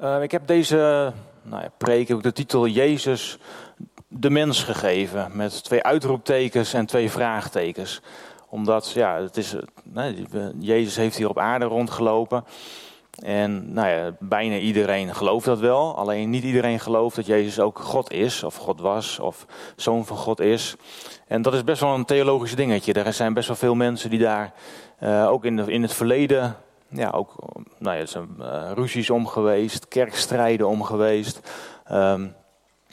Uh, ik heb deze nou ja, preek ik de titel Jezus de mens gegeven. Met twee uitroeptekens en twee vraagtekens. Omdat, ja, het is, Jezus heeft hier op aarde rondgelopen. En nou ja, bijna iedereen gelooft dat wel. Alleen niet iedereen gelooft dat Jezus ook God is, of God was, of zoon van God is. En dat is best wel een theologisch dingetje. Er zijn best wel veel mensen die daar uh, ook in, de, in het verleden ja, ook nou ja, er zijn uh, ruzies om geweest, kerkstrijden om geweest. Um,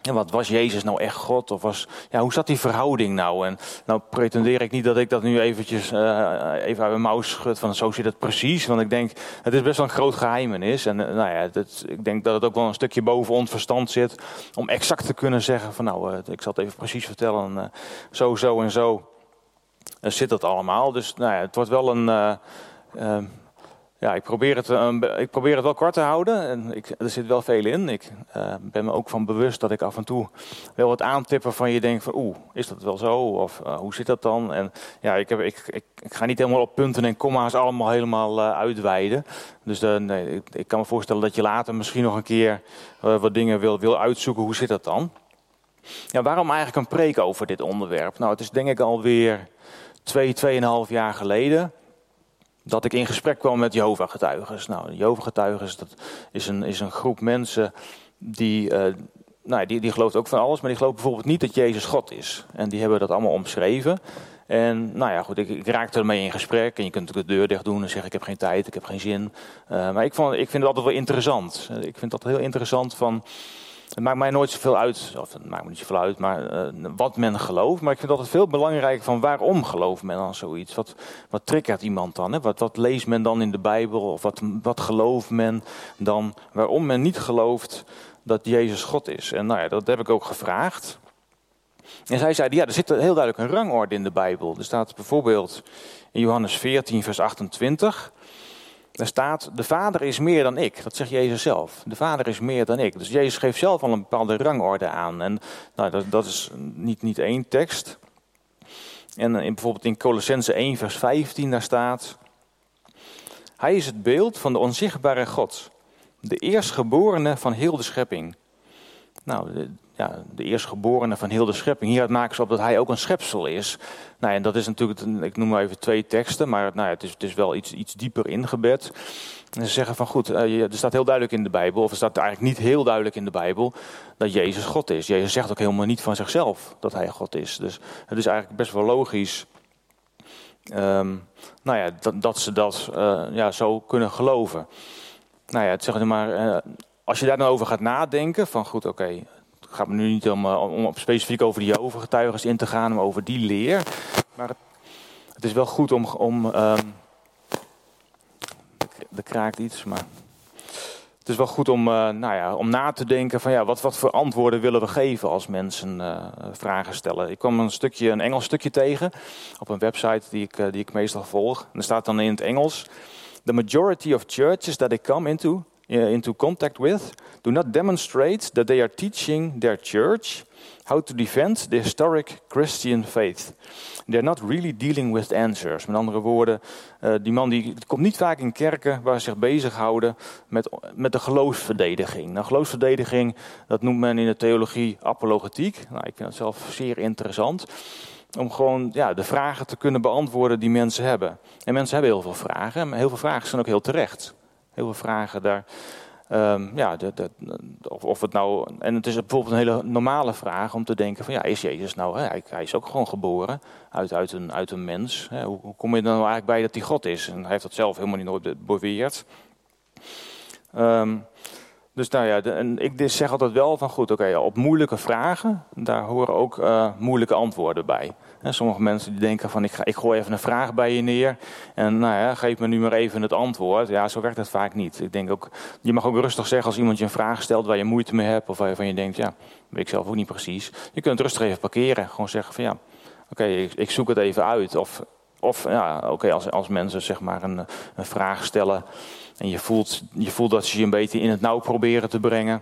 en wat was Jezus nou echt God? Of was, ja, hoe zat die verhouding nou? En nou pretendeer ik niet dat ik dat nu eventjes uh, even uit mijn mouw schud van zo zit het precies. Want ik denk, het is best wel een groot geheimenis. En uh, nou ja, het, ik denk dat het ook wel een stukje boven ons verstand zit. Om exact te kunnen zeggen van nou, ik zal het even precies vertellen. zo, zo en zo zit dat allemaal. Dus nou ja, het wordt wel een ja, ik probeer, het, uh, ik probeer het wel kort te houden. En ik, er zit wel veel in. Ik uh, ben me ook van bewust dat ik af en toe wel wat aantippen van je denkt van oeh, is dat wel zo? Of uh, hoe zit dat dan? En ja, ik, heb, ik, ik, ga niet helemaal op punten en komma's allemaal helemaal uitweiden. Dus nee, ik, ik, kan me voorstellen dat je later misschien nog een keer wat dingen wil, wil uitzoeken. Hoe zit dat dan? Ja, waarom eigenlijk een preek over dit onderwerp? Nou, het is denk ik alweer twee, tweeënhalf jaar geleden dat ik in gesprek kwam met Jehovah-getuigen. Nou, Jehovah-getuigen dat is een, is een groep mensen die, uh, nou, die, die gelooft ook van alles, maar die gelooft bijvoorbeeld niet dat Jezus God is. En die hebben dat allemaal omschreven. En nou ja, goed, ik, ik raakte ermee in gesprek. En je kunt de deur dicht doen en zeggen: Ik heb geen tijd, ik heb geen zin. Uh, maar ik, vond, ik vind het altijd wel interessant. Ik vind dat heel interessant van. Het maakt mij nooit zoveel uit, of het maakt me niet zoveel uit, maar uh, wat men gelooft. Maar ik vind altijd veel belangrijker van waarom gelooft men dan zoiets? Wat, wat triggert iemand dan? Hè? Wat, wat leest men dan in de Bijbel? Of wat, wat gelooft men dan? Waarom men niet gelooft dat Jezus God is? En nou ja, dat heb ik ook gevraagd. En zij zeiden, ja, er zit heel duidelijk een rangorde in de Bijbel. Er staat bijvoorbeeld in Johannes 14, vers 28... Daar staat, de Vader is meer dan ik. Dat zegt Jezus zelf. De Vader is meer dan ik. Dus Jezus geeft zelf al een bepaalde rangorde aan. En nou, dat, is niet, niet één tekst. En in, bijvoorbeeld in Colossense 1 vers 15 daar staat... Hij is het beeld van de onzichtbare God. De eerstgeborene van heel de schepping. Nou, ja, de eerstgeborene van heel de schepping. Hieruit maken ze op dat hij ook een schepsel is. Nou, en dat is natuurlijk, ik noem maar even twee teksten, maar nou het, is, het is wel iets, iets dieper ingebed. En ze zeggen van goed, eh, er staat heel duidelijk in de Bijbel, of er staat eigenlijk niet heel duidelijk in de Bijbel, dat Jezus God is. Jezus zegt ook helemaal niet van zichzelf dat hij God is. Dus het is eigenlijk best wel logisch um, nou ja, dat, dat ze dat uh, ja, zo kunnen geloven. Nou ja, zeg maar, uh, als je daar dan over gaat nadenken, van goed, oké, het gaat me nu niet om, eh, om specifiek over die overgetuigen in te gaan, maar over die leer. Maar het, is wel goed om. om um, er kraakt iets, maar. Het is wel goed om, uh, nou ja, om na te denken van ja, wat, wat voor antwoorden willen we geven als mensen uh, vragen stellen. Ik kwam een stukje, een Engels stukje tegen op een website die ik, die ik meestal volg. En er staat dan in het Engels: The majority of churches that I come into into contact with do not demonstrate that they are teaching their church how to defend the historic Christian faith. They're not really dealing with answers. Met andere woorden, uh, die man die komt niet vaak in kerken waar ze zich bezighouden met, met de geloofsverdediging. Nou, geloofsverdediging, dat noemt men in de theologie apologetiek. Nou, ik vind dat zelf zeer interessant. Om gewoon ja, de vragen te kunnen beantwoorden die mensen hebben. En mensen hebben heel veel vragen, maar heel veel vragen zijn ook heel terecht. Heel veel vragen daar. Um, ja, of, of, het nou. En het is bijvoorbeeld een hele normale vraag om te denken: van ja, is Jezus nou. Hè, hij, is ook gewoon geboren uit, uit, een, uit een mens. Hè, hoe, hoe, kom je dan nou eigenlijk bij dat hij God is? En hij heeft dat zelf helemaal niet nooit beweerd. Um, dus nou ja, en ik zeg altijd wel van goed, oké, op moeilijke vragen, daar horen ook uh, moeilijke antwoorden bij. En sommige mensen die denken van ik, ga, ik gooi even een vraag bij je neer en nou ja, geef me nu maar even het antwoord. Ja, zo werkt het vaak niet. Ik denk ook, je mag ook rustig zeggen als iemand je een vraag stelt waar je moeite mee hebt of waarvan je denkt, ja, weet ik zelf ook niet precies. Je kunt rustig even parkeren, gewoon zeggen van ja, oké, ik, ik, zoek het even uit. Of, of ja, oké, als, als mensen zeg maar een, een vraag stellen en je voelt, je voelt dat ze je een beetje in het nauw proberen te brengen.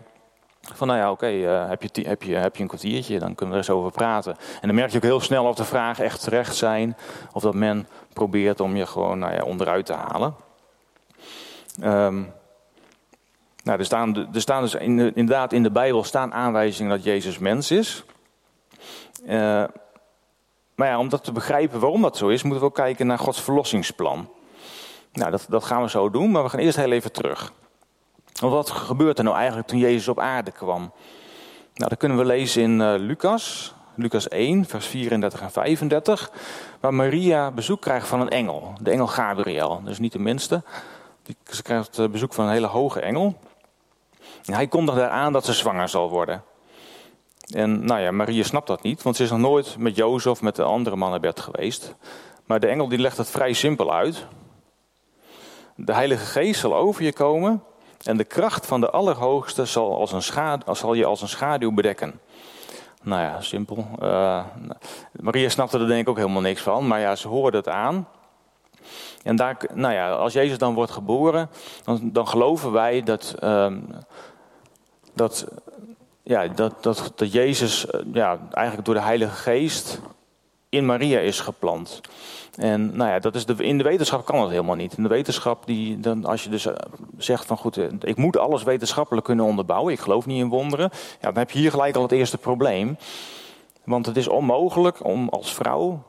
Van nou ja, oké, uh, heb, je, heb, je, heb je een kwartiertje, dan kunnen we er eens over praten. En dan merk je ook heel snel of de vragen echt terecht zijn. Of dat men probeert om je gewoon nou ja, onderuit te halen. Um, Nou, er staan, staan dus in de, inderdaad in de Bijbel staan aanwijzingen dat Jezus mens is. Uh, maar ja, om dat te begrijpen waarom dat zo is, moeten we ook kijken naar Gods verlossingsplan. Nou, dat, dat gaan we zo doen, maar we gaan eerst heel even terug. Wat gebeurt er nou eigenlijk toen Jezus op aarde kwam? Nou, dat kunnen we lezen in uh, Lucas, Lucas 1, vers 34 en 35, waar Maria bezoek krijgt van een engel, de engel Gabriel. Dus niet de minste. Ze krijgt eh, bezoek van een hele hoge engel. En hij kondigt daar aan dat ze zwanger zal worden. En nou ja, Maria snapt dat niet, want ze is nog nooit met Jozef met de andere man naar bed geweest. Maar de engel die legt het vrij simpel uit. De Heilige Geest zal over je komen en de kracht van de Allerhoogste zal, als een je als een schaduw bedekken. Nou ja, simpel. Uh, Maria snapte er denk ik ook helemaal niks van, maar ja, ze hoorde het aan. En daar, nou ja, als Jezus dan wordt geboren, dan, dan geloven wij dat, uh, dat ja, dat, dat, dat Jezus eh, ja, eigenlijk door de Heilige Geest in Maria is geplant. En nou ja, dat is de, in de wetenschap kan dat helemaal niet. In de wetenschap, die, dan, als je dus eh, zegt van goed, eh, ik moet alles wetenschappelijk kunnen onderbouwen, ik geloof niet in wonderen, ja, dan heb je hier gelijk al het eerste probleem. Want het is onmogelijk om als vrouw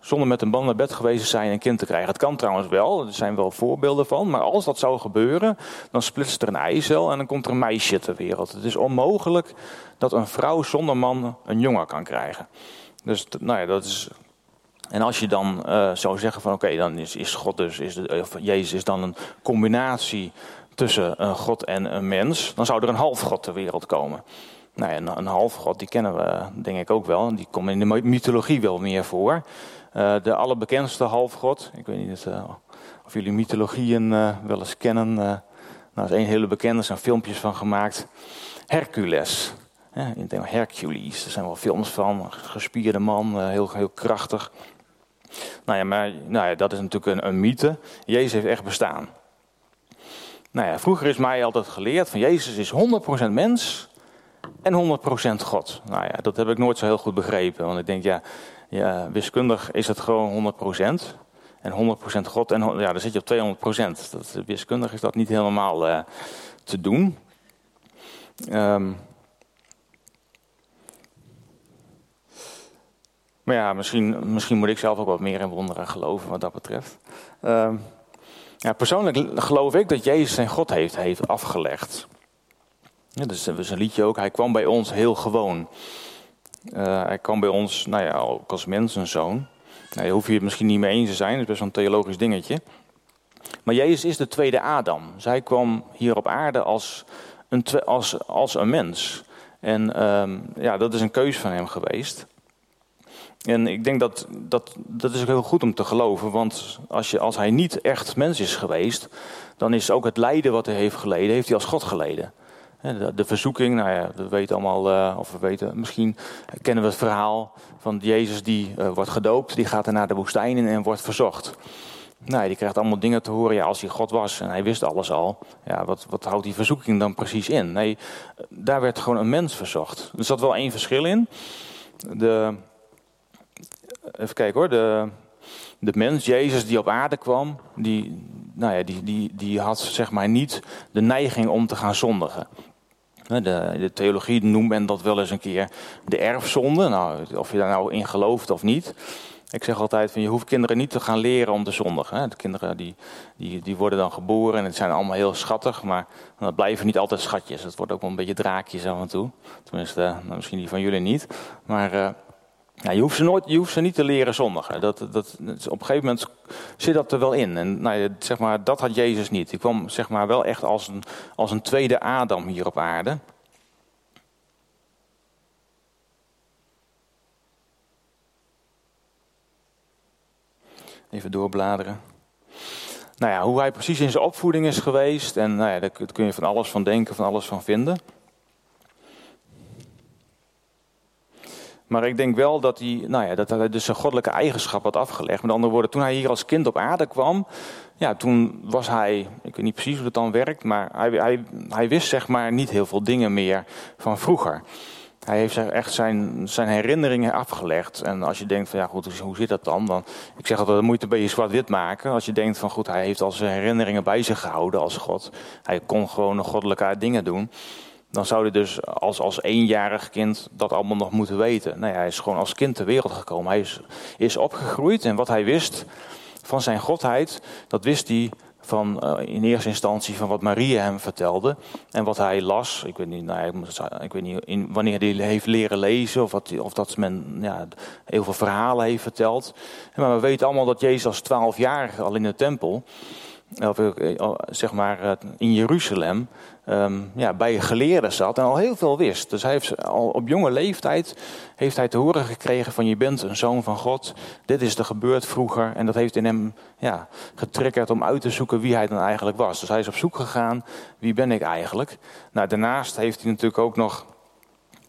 zonder met een man naar bed geweest zijn een kind te krijgen. Het kan trouwens wel, er zijn wel voorbeelden van. Maar als dat zou gebeuren, dan splitst er een eicel en dan komt er een meisje ter wereld. Het is onmogelijk dat een vrouw zonder man een jongen kan krijgen. Dus nou ja, dat is. En als je dan uh, zou zeggen van oké, dan is, is God dus, is de, of Jezus is dan een combinatie tussen een God en een mens, dan zou er een halfgod ter wereld komen. Nou ja, een, een halfgod, die kennen we denk ik ook wel. Die komt in de mythologie wel meer voor. Uh, de allerbekendste halfgod, ik weet niet uh, of jullie mythologieën wel eens kennen. nou, is een hele bekende, er zijn filmpjes van gemaakt. Hercules. In het Engels Hercules, er zijn wel films van. Gespierde man, heel, heel krachtig. Nou ja, maar nou ja, dat is natuurlijk een, een mythe. Jezus heeft echt bestaan. Nou ja, vroeger is mij altijd geleerd van Jezus is 100% mens en 100% God. Nou ja, dat heb ik nooit zo heel goed begrepen. Want ik denk, ja, ja, wiskundig is het gewoon 100%. En 100% God. En ja, dan zit je op 200%. Dat, wiskundig is dat niet helemaal uh, te doen. Um, maar ja, misschien, misschien moet ik zelf ook wat meer in wonderen geloven wat dat betreft. Um, ja, persoonlijk geloof ik dat Jezus zijn God heeft, heeft afgelegd. Dus dat is een liedje ook. Hij kwam bij ons heel gewoon. Uh, hij kwam bij ons, nou ja, ook als mens een zoon. Nou, je hoeft je het misschien niet mee eens te zijn, dat is best wel een theologisch dingetje. Maar Jezus is de tweede Adam. Zij kwam hier op aarde als een, als, als een mens. En um, ja, dat is een keus van hem geweest. En ik denk dat, dat dat is ook heel goed om te geloven. Want als, je, als hij niet echt mens is geweest, dan is ook het lijden wat hij heeft geleden, heeft hij als God geleden. De, verzoeking, nou ja, we weten allemaal, uh, of we weten, misschien kennen we het verhaal van Jezus die uh, wordt gedoopt, die gaat er naar de woestijn in en wordt verzocht. Nou, die krijgt allemaal dingen te horen. Ja, als hij God was en hij wist alles al, ja, wat, wat houdt die verzoeking dan precies in? Nee, daar werd gewoon een mens verzocht. Er zat wel één verschil in. De, even kijken hoor, de, de mens, Jezus die op aarde kwam, die, nou ja, die, die, die had zeg maar niet de neiging om te gaan zondigen. De, de, theologie noemt men dat wel eens een keer de erfzonde. Nou, of je daar nou in gelooft of niet. Ik zeg altijd van je hoeft kinderen niet te gaan leren om te zondigen. De kinderen die, die, die worden dan geboren en het zijn allemaal heel schattig. Maar dat blijven niet altijd schatjes. Het wordt ook wel een beetje draakjes af en toe. Tenminste, nou, misschien die van jullie niet. Maar uh, je, hoeft ze nooit, je hoeft ze niet te leren zondigen. Dat, dat, op een gegeven moment zit dat er wel in. En nou, zeg maar, dat had Jezus niet. Hij kwam zeg maar, wel echt als een, als een tweede Adam hier op aarde. Even doorbladeren. Nou ja, hoe hij precies in zijn opvoeding is geweest. En nou ja, daar kun je van alles van denken, van alles van vinden. Maar ik denk wel dat hij, nou ja, dat hij dus zijn goddelijke eigenschap had afgelegd. Met andere woorden, toen hij hier als kind op aarde kwam, ja, toen was hij, ik weet niet precies hoe dat dan werkt, maar hij, hij, hij wist zeg maar niet heel veel dingen meer van vroeger. hij heeft echt zijn, zijn herinneringen afgelegd. En als je denkt van ja goed, hoe zit dat dan? dan ik zeg altijd, dan moet je een zwart-wit maken. Als je denkt van goed, hij heeft al zijn herinneringen bij zich gehouden als God. Hij kon gewoon goddelijke dingen doen. Dan zou hij dus als, als eenjarig kind dat allemaal nog moeten weten. Nou ja, hij is gewoon als kind ter wereld gekomen. Hij is, is opgegroeid en wat hij wist van zijn godheid, dat wist hij van uh, in eerste instantie van wat Maria hem vertelde en wat hij las. Ik weet niet, nou, ik weet niet in, wanneer hij heeft leren lezen of, wat, of dat men ja, heel veel verhalen heeft verteld. Maar we weten allemaal dat Jezus als twaalf jaar al in de tempel, of, eh, zeg maar eh, in Jeruzalem, um, ja, bij geleerden zat en al heel veel wist. Dus hij heeft al op jonge leeftijd heeft hij te horen gekregen van je bent een zoon van God. Dit is er gebeurd vroeger en dat heeft in hem ja, getriggerd om uit te zoeken wie hij dan eigenlijk was. Dus hij is op zoek gegaan, wie ben ik eigenlijk? Nou, daarnaast heeft hij natuurlijk ook nog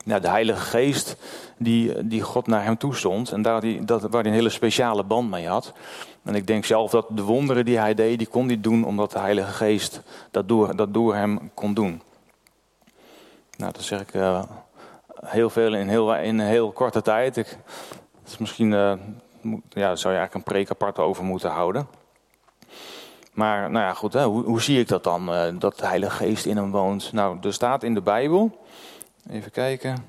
ja, de Heilige Geest die, die God naar hem toestond. En daar die, dat, waar hij een hele speciale band mee had. En ik denk zelf dat de wonderen die hij deed, die kon hij doen omdat de Heilige Geest dat door, dat door hem kon doen. Nou, dat zeg ik uh, heel veel in heel, in een heel korte tijd. Ik, is misschien uh, ja, zou je eigenlijk een preek apart over moeten houden. Maar nou ja, goed, hè, hoe, hoe zie ik dat dan, uh, dat de Heilige Geest in hem woont? Nou, er staat in de Bijbel, even kijken.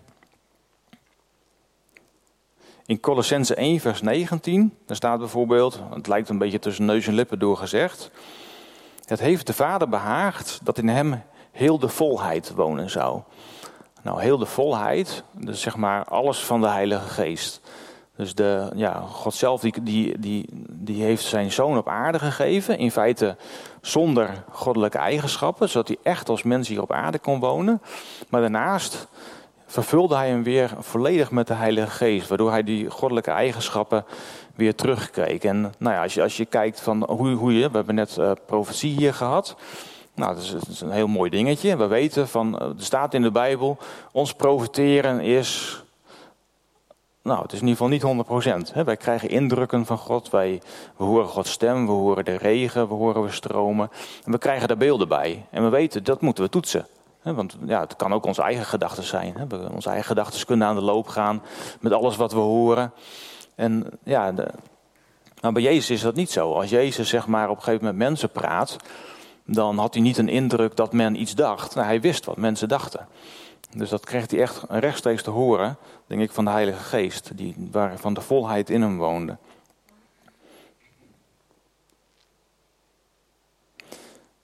In Colossense 1, vers 19, daar staat bijvoorbeeld, het lijkt een beetje tussen neus en lippen doorgezegd. Het heeft de Vader behaagd dat in hem heel de volheid wonen zou. Nou, heel de volheid, dus zeg maar alles van de Heilige Geest. Dus de, ja, God zelf die, die, die, die heeft zijn zoon op aarde gegeven. In feite zonder goddelijke eigenschappen, zodat hij echt als mens hier op aarde kon wonen. Maar daarnaast vervulde hij hem weer volledig met de Heilige Geest, waardoor hij die goddelijke eigenschappen weer terugkreeg. En nou ja, als je, als je kijkt van hoe, hoe je, we hebben net uh, profetie hier gehad. Nou, dat is, een heel mooi dingetje. We weten van, eh, er staat in de Bijbel, ons profeteren is, nou, het is in ieder geval niet 100%. Hè. Wij krijgen indrukken van God, wij, we horen Gods stem, we horen de regen, we horen we stromen. En we krijgen daar beelden bij. En we weten, dat moeten we toetsen. Want ja, het kan ook onze eigen gedachten zijn. Onze eigen gedachten kunnen aan de loop gaan met alles wat we horen. En ja, de, maar bij Jezus is dat niet zo. Als Jezus zeg maar op een gegeven moment mensen praat, dan had hij niet een indruk dat men iets dacht. Nou, hij wist wat mensen dachten. Dus dat kreeg hij echt rechtstreeks te horen, denk ik, van de Heilige Geest, die, waar van de volheid in hem woonde.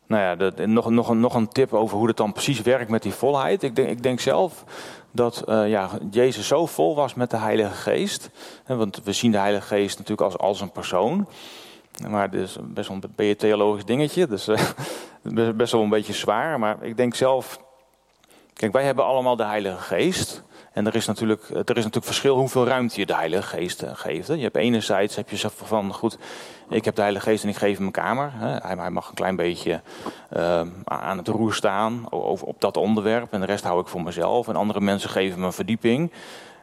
Nou ja, nog, nog, nog een tip over hoe het dan precies werkt met die volheid. Ik denk, ik denk zelf dat uh, ja, Jezus zo vol was met de Heilige Geest. Hè, want we zien de Heilige Geest natuurlijk als, als een persoon. Maar is best wel een theologisch dingetje. Dus uh, best wel een beetje zwaar. Maar ik denk zelf. Kijk, wij hebben allemaal de Heilige Geest. En er is, natuurlijk, er is natuurlijk verschil hoeveel ruimte je de Heilige Geest eh, geeft. Je hebt enerzijds heb je van goed, ik heb de Heilige Geest en ik geef hem een kamer. Hij mag een klein beetje uh, aan het roer staan op dat onderwerp. En de rest hou ik voor mezelf. En andere mensen geven me een verdieping.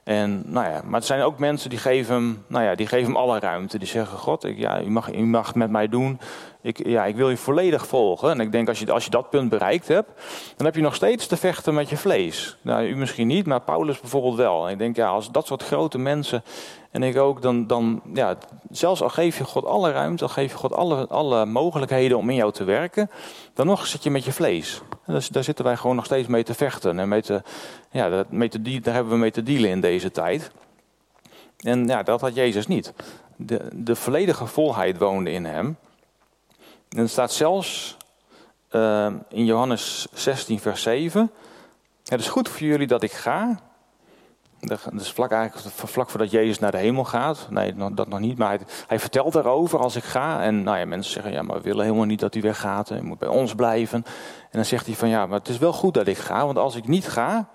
En, nou ja, maar er zijn ook mensen die geven hem, nou ja, die geven hem alle ruimte. Die zeggen, God, ik, ja, u, mag, u mag met mij doen. Ik, ja, ik wil je volledig volgen. En ik denk, als je, als je dat punt bereikt hebt, dan heb je nog steeds te vechten met je vlees. Nou, u misschien niet, maar Paulus bijvoorbeeld wel. En ik denk, ja, als dat soort grote mensen, en ik ook, dan, dan ja, zelfs al geef je God alle ruimte, al geef je God alle, alle mogelijkheden om in jou te werken, dan nog zit je met je vlees. Dus daar zitten wij gewoon nog steeds mee te vechten. En mee te, ja, mee te, daar hebben we mee te dealen in deze tijd. En ja, dat had Jezus niet. De, de volledige volheid woonde in hem. En er staat zelfs uh, in Johannes 16, vers 7. Het is goed voor jullie dat ik ga. Is vlak, eigenlijk, vlak voordat Jezus naar de hemel gaat. Nee, dat nog niet. Maar hij, hij vertelt daarover als ik ga. En nou ja, mensen zeggen, ja, maar we willen helemaal niet dat hij weggaat. Hij moet bij ons blijven. En dan zegt hij van, ja, maar het is wel goed dat ik ga. Want als ik niet ga,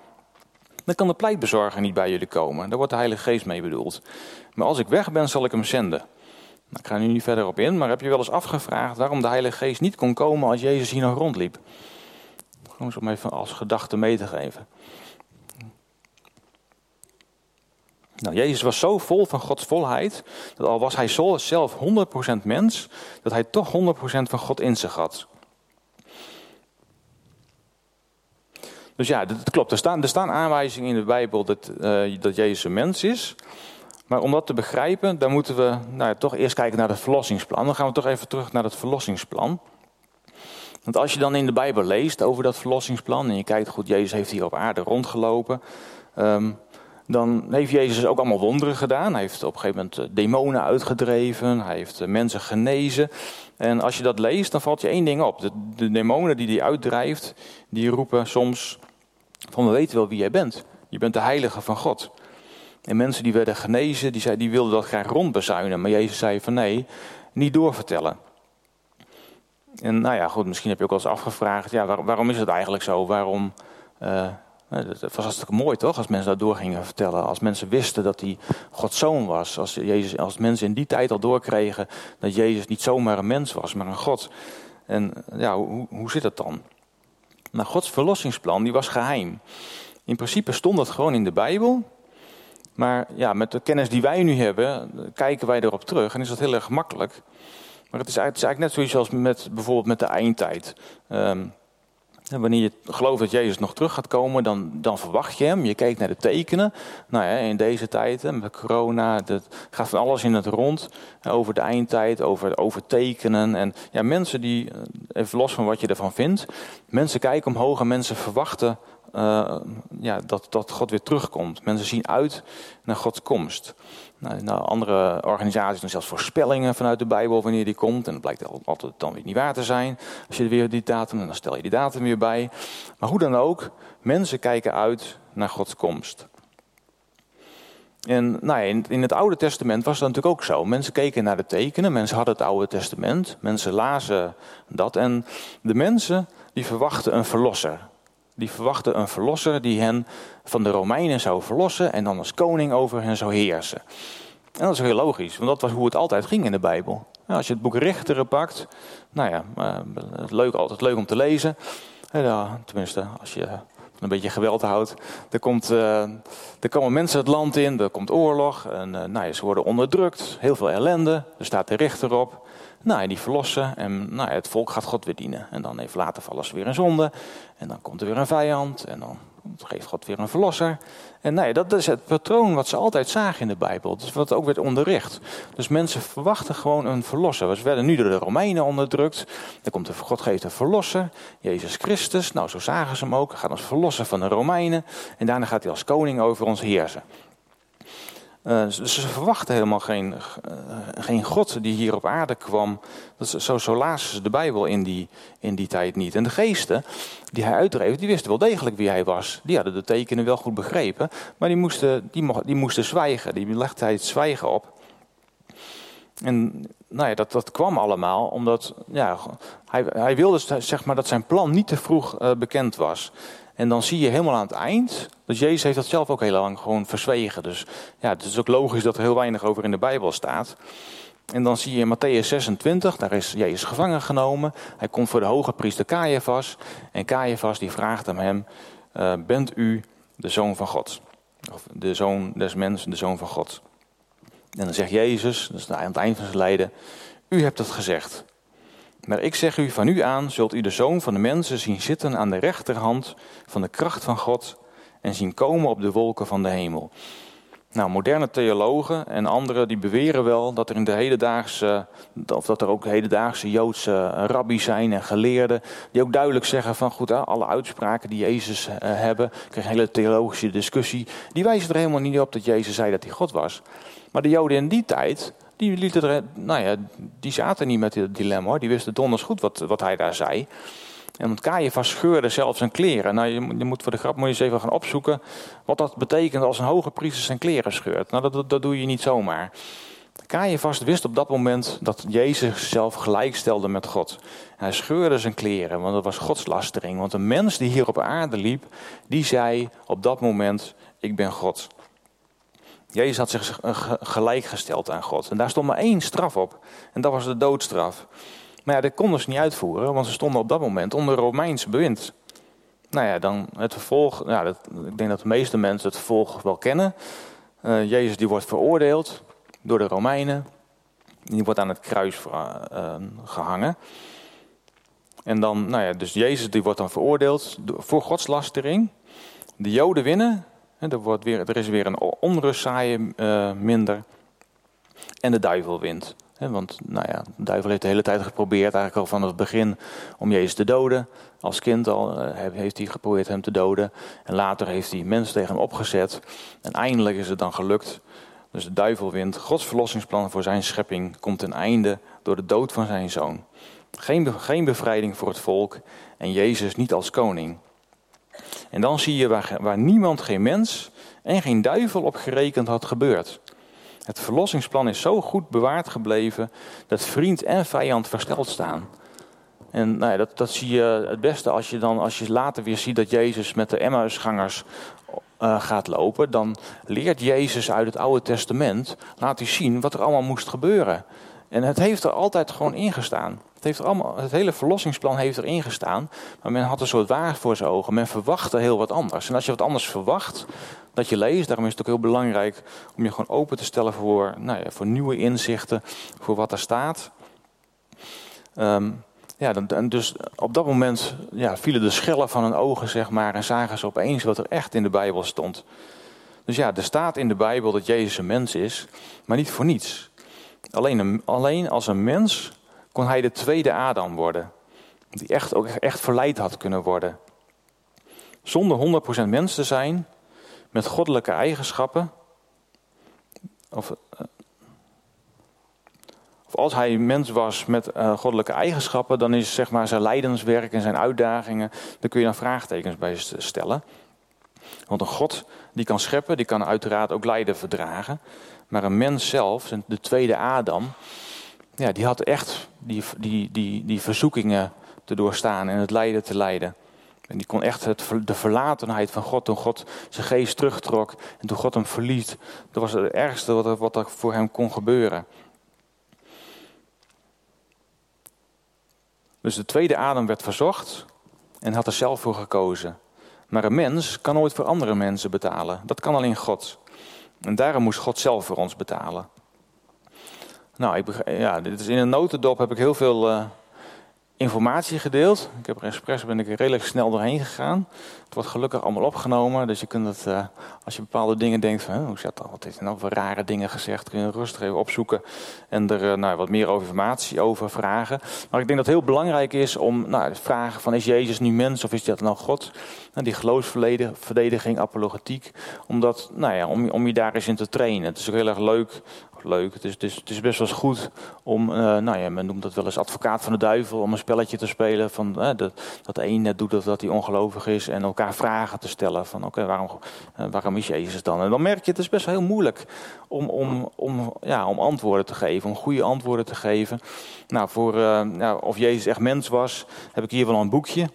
dan kan de pleitbezorger niet bij jullie komen. Daar wordt de Heilige Geest mee bedoeld. Maar als ik weg ben, zal ik hem zenden. Nou, ik ga nu niet verder op in, maar heb je wel eens afgevraagd waarom de Heilige Geest niet kon komen als Jezus hier nog rondliep? Gewoon om even als gedachte mee te geven. Nou, Jezus was zo vol van Gods volheid, dat al was hij zelf 100% mens, dat hij toch 100% van God in zich had. Dus ja, dat, klopt. Er staan, er staan aanwijzingen in de Bijbel dat, uh, dat Jezus een mens is. Maar om dat te begrijpen, dan moeten we nou, toch eerst kijken naar het verlossingsplan. Dan gaan we toch even terug naar het verlossingsplan. Want als je dan in de Bijbel leest over dat verlossingsplan en je kijkt goed, Jezus heeft hier op aarde rondgelopen. Um, dan heeft Jezus ook allemaal wonderen gedaan. Hij heeft op een gegeven moment eh, demonen uitgedreven. Hij heeft eh, mensen genezen. En als je dat leest, dan valt je één ding op. De, de demonen die hij uitdrijft, die roepen soms van we weten wel wie jij bent. Je bent de heilige van God. En mensen die werden genezen, die, zei, die wilden dat graag rondbezuinen. Maar Jezus zei van nee, niet doorvertellen. En nou ja, goed, misschien heb je ook wel eens afgevraagd, ja, waarom is het eigenlijk zo? Waarom, uh, het was hartstikke mooi toch, als mensen dat door gingen vertellen. Als mensen wisten dat hij Gods zoon was. Als, Jezus, als mensen in die tijd al doorkregen dat Jezus niet zomaar een mens was, maar een God. En ja, hoe, hoe zit dat dan? Nou, Gods verlossingsplan, die was geheim. In principe stond dat gewoon in de Bijbel. Maar ja, met de kennis die wij nu hebben, kijken wij erop terug en is dat heel erg makkelijk. Maar het is eigenlijk, net zoiets als met, bijvoorbeeld met de eindtijd. Um, wanneer je gelooft dat Jezus nog terug gaat komen, dan, dan verwacht je hem. Je kijkt naar de tekenen. Nou ja, in deze tijd, met corona, dat gaat van alles in het rond. Over de eindtijd, over, over tekenen. En ja, mensen die, eh, even los van wat je ervan vindt, mensen kijken omhoog en mensen verwachten uh, ja, dat, dat God weer terugkomt. Mensen zien uit naar Gods komst. Nou, nou, andere organisaties doen zelfs voorspellingen vanuit de Bijbel wanneer die komt. En dat blijkt altijd dan weer niet waar te zijn. Als je weer die datum, dan stel je die datum weer bij. Maar hoe dan ook, mensen kijken uit naar Gods komst. En nou ja, in, in, het Oude Testament was dat natuurlijk ook zo. Mensen keken naar de tekenen, mensen hadden het Oude Testament, mensen lazen dat. En de mensen die verwachten een verlosser. Die verwachten een verlosser die hen van de Romeinen zou verlossen en dan als koning over hen zou heersen. En dat is heel logisch, want dat was hoe het altijd ging in de Bijbel. als je het boek Richteren pakt, nou ja, uh, leuk, altijd leuk om te lezen. Tenminste, als je een beetje geweld houdt. Er, komt, uh, er komen mensen het land in, er komt oorlog. En, uh, nou ze worden onderdrukt, heel veel ellende. Er staat de richter op. Nou, en die verlossen en nou, het volk gaat God weer dienen. En dan even later vallen ze weer in zonde. En dan komt er weer een vijand en dan geeft God weer een verlosser. En nee, dat is het patroon wat ze altijd zagen in de Bijbel. Dus wat ook werd onderricht. Dus mensen verwachten gewoon een verlosser. We werden nu door de Romeinen onderdrukt. Dan komt God geeft een verlosser, Jezus Christus. Nou, zo zagen ze hem ook. Hij gaat ons verlossen van de Romeinen. En daarna gaat hij als koning over ons heersen. Dus ze verwachten helemaal geen, uh, geen God die hier op aarde kwam. Dat zo, zo lazen ze de Bijbel in die, in die tijd niet. En de geesten die hij uitdreef, die wisten wel degelijk wie hij was. Die hadden de tekenen wel goed begrepen. Maar die moesten, die, mocht, die moesten zwijgen. Die legde hij het zwijgen op. En nou ja, dat, dat kwam allemaal omdat ja, hij, hij wilde zeg maar, dat zijn plan niet te vroeg uh, bekend was. En dan zie je helemaal aan het eind, dat Jezus heeft dat zelf ook heel lang gewoon verzwegen. Dus ja, het is ook logisch dat er heel weinig over in de Bijbel staat. En dan zie je in Matthäus 26, daar is Jezus gevangen genomen. Hij komt voor de hoge priester Caiaphas. En Caiaphas die vraagt aan hem, uh, bent u de zoon van God? Of de zoon des mensen, de zoon van God. En dan zegt Jezus, dat is aan het eind van zijn lijden, u hebt het gezegd. Maar ik zeg u, van nu aan zult u de zoon van de mensen zien zitten aan de rechterhand van de kracht van God en zien komen op de wolken van de hemel. Nou, moderne theologen en anderen die beweren wel dat er in de hedendaagse, of dat er ook hedendaagse Joodse rabbies zijn en geleerden, die ook duidelijk zeggen van goed, alle uitspraken die Jezus uh, hebben, kreeg een hele theologische discussie, die wijzen er helemaal niet op dat Jezus zei dat hij God was. Maar de Joden in die tijd, die, lieten er, nou ja, die zaten niet met dit dilemma hoor. Die wisten donders goed wat, wat hij daar zei. En want Caiaphas scheurde zelfs zijn kleren. Nou, je, moet voor de grap moet je even gaan opzoeken wat dat betekent als een hoge priester zijn kleren scheurt. Nou, dat, dat doe je niet zomaar. Caiaphas wist op dat moment dat Jezus zichzelf gelijkstelde met God. Hij scheurde zijn kleren, want dat was godslastering. Want een mens die hier op aarde liep, die zei op dat moment, ik ben God. Jezus had zich gelijkgesteld aan God. En daar stond maar één straf op. En dat was de doodstraf. Maar ja, dat konden ze niet uitvoeren, want ze stonden op dat moment onder Romeins bewind. Nou ja, dan het vervolg. Ja, dat, ik denk dat de meeste mensen het vervolg wel kennen. Uh, Jezus die wordt veroordeeld door de Romeinen. Die wordt aan het kruis uh, gehangen. En dan, nou ja, dus Jezus die wordt dan veroordeeld voor godslastering. De Joden winnen. Er, wordt weer, er is weer een onrustzaaien uh, minder. En de duivel wint. Want nou ja, de duivel heeft de hele tijd geprobeerd, eigenlijk al van het begin, om Jezus te doden. Als kind al uh, heeft hij geprobeerd hem te doden. En later heeft hij mensen tegen hem opgezet. En eindelijk is het dan gelukt. Dus de duivel wint. Gods verlossingsplan voor zijn schepping komt ten einde door de dood van zijn zoon. Geen, geen bevrijding voor het volk en Jezus niet als koning. En dan zie je waar, waar niemand, geen mens en geen duivel op gerekend had gebeurd. Het verlossingsplan is zo goed bewaard gebleven dat vriend en vijand versteld staan. En nou ja, dat, dat zie je het beste als je, dan, als je later weer ziet dat Jezus met de Emmausgangers uh, gaat lopen. Dan leert Jezus uit het Oude Testament, laat hij zien wat er allemaal moest gebeuren. En het heeft er altijd gewoon ingestaan. Het, heeft allemaal, het hele verlossingsplan heeft erin gestaan. Maar men had een soort waar voor zijn ogen. Men verwachtte heel wat anders. En als je wat anders verwacht, dat je leest. Daarom is het ook heel belangrijk om je gewoon open te stellen voor, nou ja, voor nieuwe inzichten. Voor wat er staat. Um, ja, dan, dus op dat moment ja, vielen de schellen van hun ogen, zeg maar, en zagen ze opeens wat er echt in de Bijbel stond. Dus ja, er staat in de Bijbel dat Jezus een mens is, maar niet voor niets. Alleen, alleen als een mens kon hij de tweede Adam worden. Die echt, ook echt verleid had kunnen worden. Zonder 100% mens te zijn, met goddelijke eigenschappen. Of, eh, of als hij mens was met uh, goddelijke eigenschappen, dan is zeg maar zijn lijdenswerk en zijn uitdagingen, daar kun je dan vraagtekens bij stellen. Want een God die kan scheppen, die kan uiteraard ook lijden verdragen. Maar een mens zelf, de tweede Adam, ja, die had echt die, die, die, die verzoekingen te doorstaan en het lijden te lijden. En die kon echt het, de verlatenheid van God, toen God zijn geest terugtrok en toen God hem verliet, dat was het ergste wat er, wat er voor hem kon gebeuren. Dus de tweede Adam werd verzocht en had er zelf voor gekozen. Maar een mens kan nooit voor andere mensen betalen. Dat kan alleen God. En daarom moest God zelf voor ons betalen. Nou, ik, ja, dit is in een notendop heb ik heel veel uh, informatie gedeeld. Ik heb er expres ben ik er redelijk snel doorheen gegaan. Het wordt gelukkig allemaal opgenomen, dus je kunt het, uh, als je bepaalde dingen denkt van, hoe zit dat, wat hij nou voor rare dingen gezegd, kun je rustig even opzoeken en er uh, nou, wat meer informatie over vragen. Maar ik denk dat het heel belangrijk is om nou, vragen van, is Jezus nu mens of is dat nou God? Nou, die geloofsverdediging, apologetiek, omdat, nou ja, om, om je daar eens in te trainen. Het is ook heel erg leuk leuk. Het is, het is, het is best wel eens goed om, uh, nou ja, men noemt dat wel eens advocaat van de duivel, om een spelletje te spelen van uh, dat, dat de een net doet dat, dat hij ongelovig is en elkaar vragen te stellen van oké, waarom, uh, waarom is Jezus dan? En dan merk je, het is best wel heel moeilijk om, om, om, ja, om antwoorden te geven, om goede antwoorden te geven. Nou, voor nou, of Jezus echt mens was, heb ik hier wel een boekje.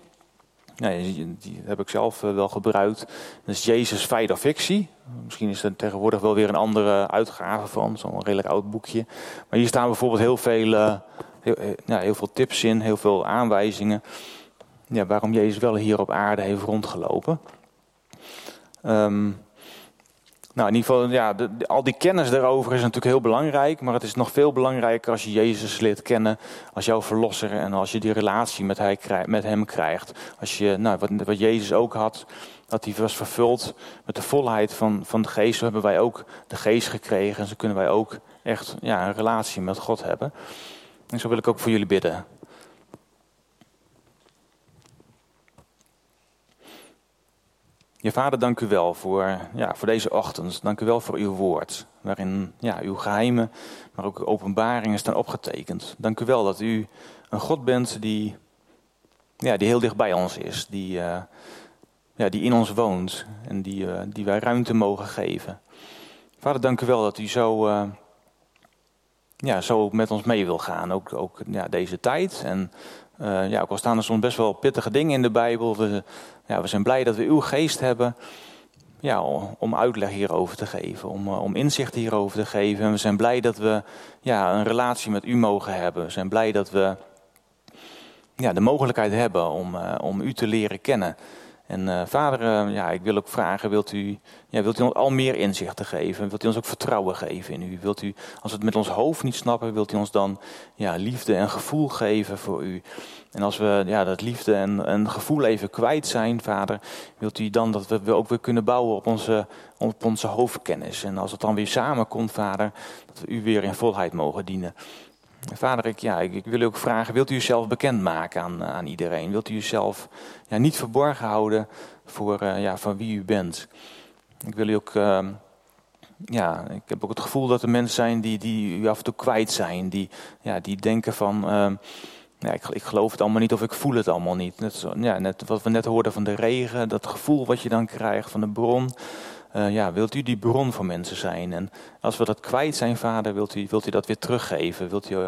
Nee, die heb ik zelf eh, wel gebruikt. Dat is Jezus feit of fictie. Misschien is er tegenwoordig wel weer een andere uitgave van, zo'n redelijk oud boekje. Maar hier staan bijvoorbeeld heel veel, uh, heel, ja, heel veel tips in, heel veel aanwijzingen. Ja, waarom Jezus wel hier op aarde heeft rondgelopen. Um, nou, in ieder geval, ja, al die kennis daarover is natuurlijk heel belangrijk. Maar het is nog veel belangrijker als je Jezus leert kennen als jouw verlosser. En als je die relatie met, hij, met hem krijgt. Als je, nou, wat, wat Jezus ook had, dat hij was vervuld met de volheid van, van de geest. Zo hebben wij ook de geest gekregen. En zo kunnen wij ook echt ja, een relatie met God hebben. En zo wil ik ook voor jullie bidden. Je vader, dank u wel voor, ja, voor deze ochtend. Dank u wel voor uw woord, waarin ja, uw geheimen, maar ook openbaringen staan opgetekend. Dank u wel dat u een God bent die, ja, die heel dicht bij ons is, die, uh, ja, die in ons woont en die, uh, die wij ruimte mogen geven. Vader, dank u wel dat u zo, uh, ja, zo met ons mee wil gaan, ook, ook ja, deze tijd. En uh, ja, ook al staan er soms best wel pittige dingen in de Bijbel. We, ja, we zijn blij dat we uw geest hebben ja, om uitleg hierover te geven, om, uh, om inzicht hierover te geven. En we zijn blij dat we ja, een relatie met u mogen hebben. We zijn blij dat we ja, de mogelijkheid hebben om, uh, om u te leren kennen. En uh, vader, uh, ja, ik wil ook vragen, wilt u, ja, wilt u ons al meer inzichten geven? Wilt u ons ook vertrouwen geven in u? Wilt u, als we het met ons hoofd niet snappen, wilt u ons dan ja, liefde en gevoel geven voor u? En als we ja, dat liefde en, en gevoel even kwijt zijn, vader, wilt u dan dat we ook weer kunnen bouwen op onze, op onze hoofdkennis? En als het dan weer samenkomt, vader, dat we u weer in volheid mogen dienen. Vader, ik, ja, ik, wil u ook vragen, wilt u uzelf bekendmaken aan, aan iedereen? Wilt u uzelf ja, niet verborgen houden voor, uh, ja, van wie u bent? Ik wil u ook, uh, ja, ik heb ook het gevoel dat er mensen zijn die, die u af en toe kwijt zijn. Die, ja, die denken van, uh, ja, ik, ik, geloof het allemaal niet of ik voel het allemaal niet. Net, zo, ja, net wat we net hoorden van de regen, dat gevoel wat je dan krijgt van de bron. Uh, ja, wilt u die bron voor mensen zijn? En als we dat kwijt zijn, vader, wilt u, wilt u dat weer teruggeven? Wilt u uh,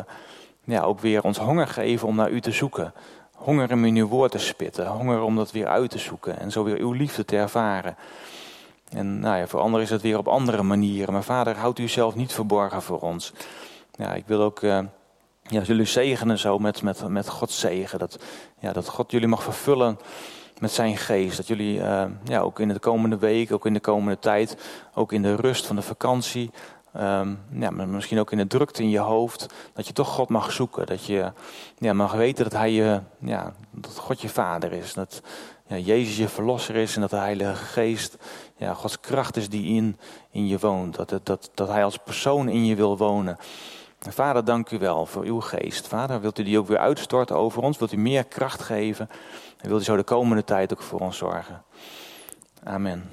ja, ook weer ons honger geven om naar u te zoeken? Honger om in uw woord te spitten. Honger om dat weer uit te zoeken. En zo weer uw liefde te ervaren. En nou ja, voor anderen is het weer op andere manieren. Maar vader, houdt u zelf niet verborgen voor ons. Ja, ik wil ook... Uh, ja, jullie zegenen zo met, met, met Gods zegen. Dat, ja, dat God jullie mag vervullen met zijn geest. Dat jullie uh, ja, ook in de komende week, ook in de komende tijd, ook in de rust van de vakantie, um, ja, misschien ook in de drukte in je hoofd, dat je toch God mag zoeken. Dat je ja, mag weten dat, hij je, ja, dat God je vader is. Dat ja, Jezus je verlosser is en dat de Heilige Geest ja, Gods kracht is die in, in je woont. Dat, dat, dat hij als persoon in je wil wonen. Vader, dank u wel voor uw geest. Vader, wilt u die ook weer uitstorten over ons? Wilt u meer kracht geven? Wilt u zo de komende tijd ook voor ons zorgen? Amen.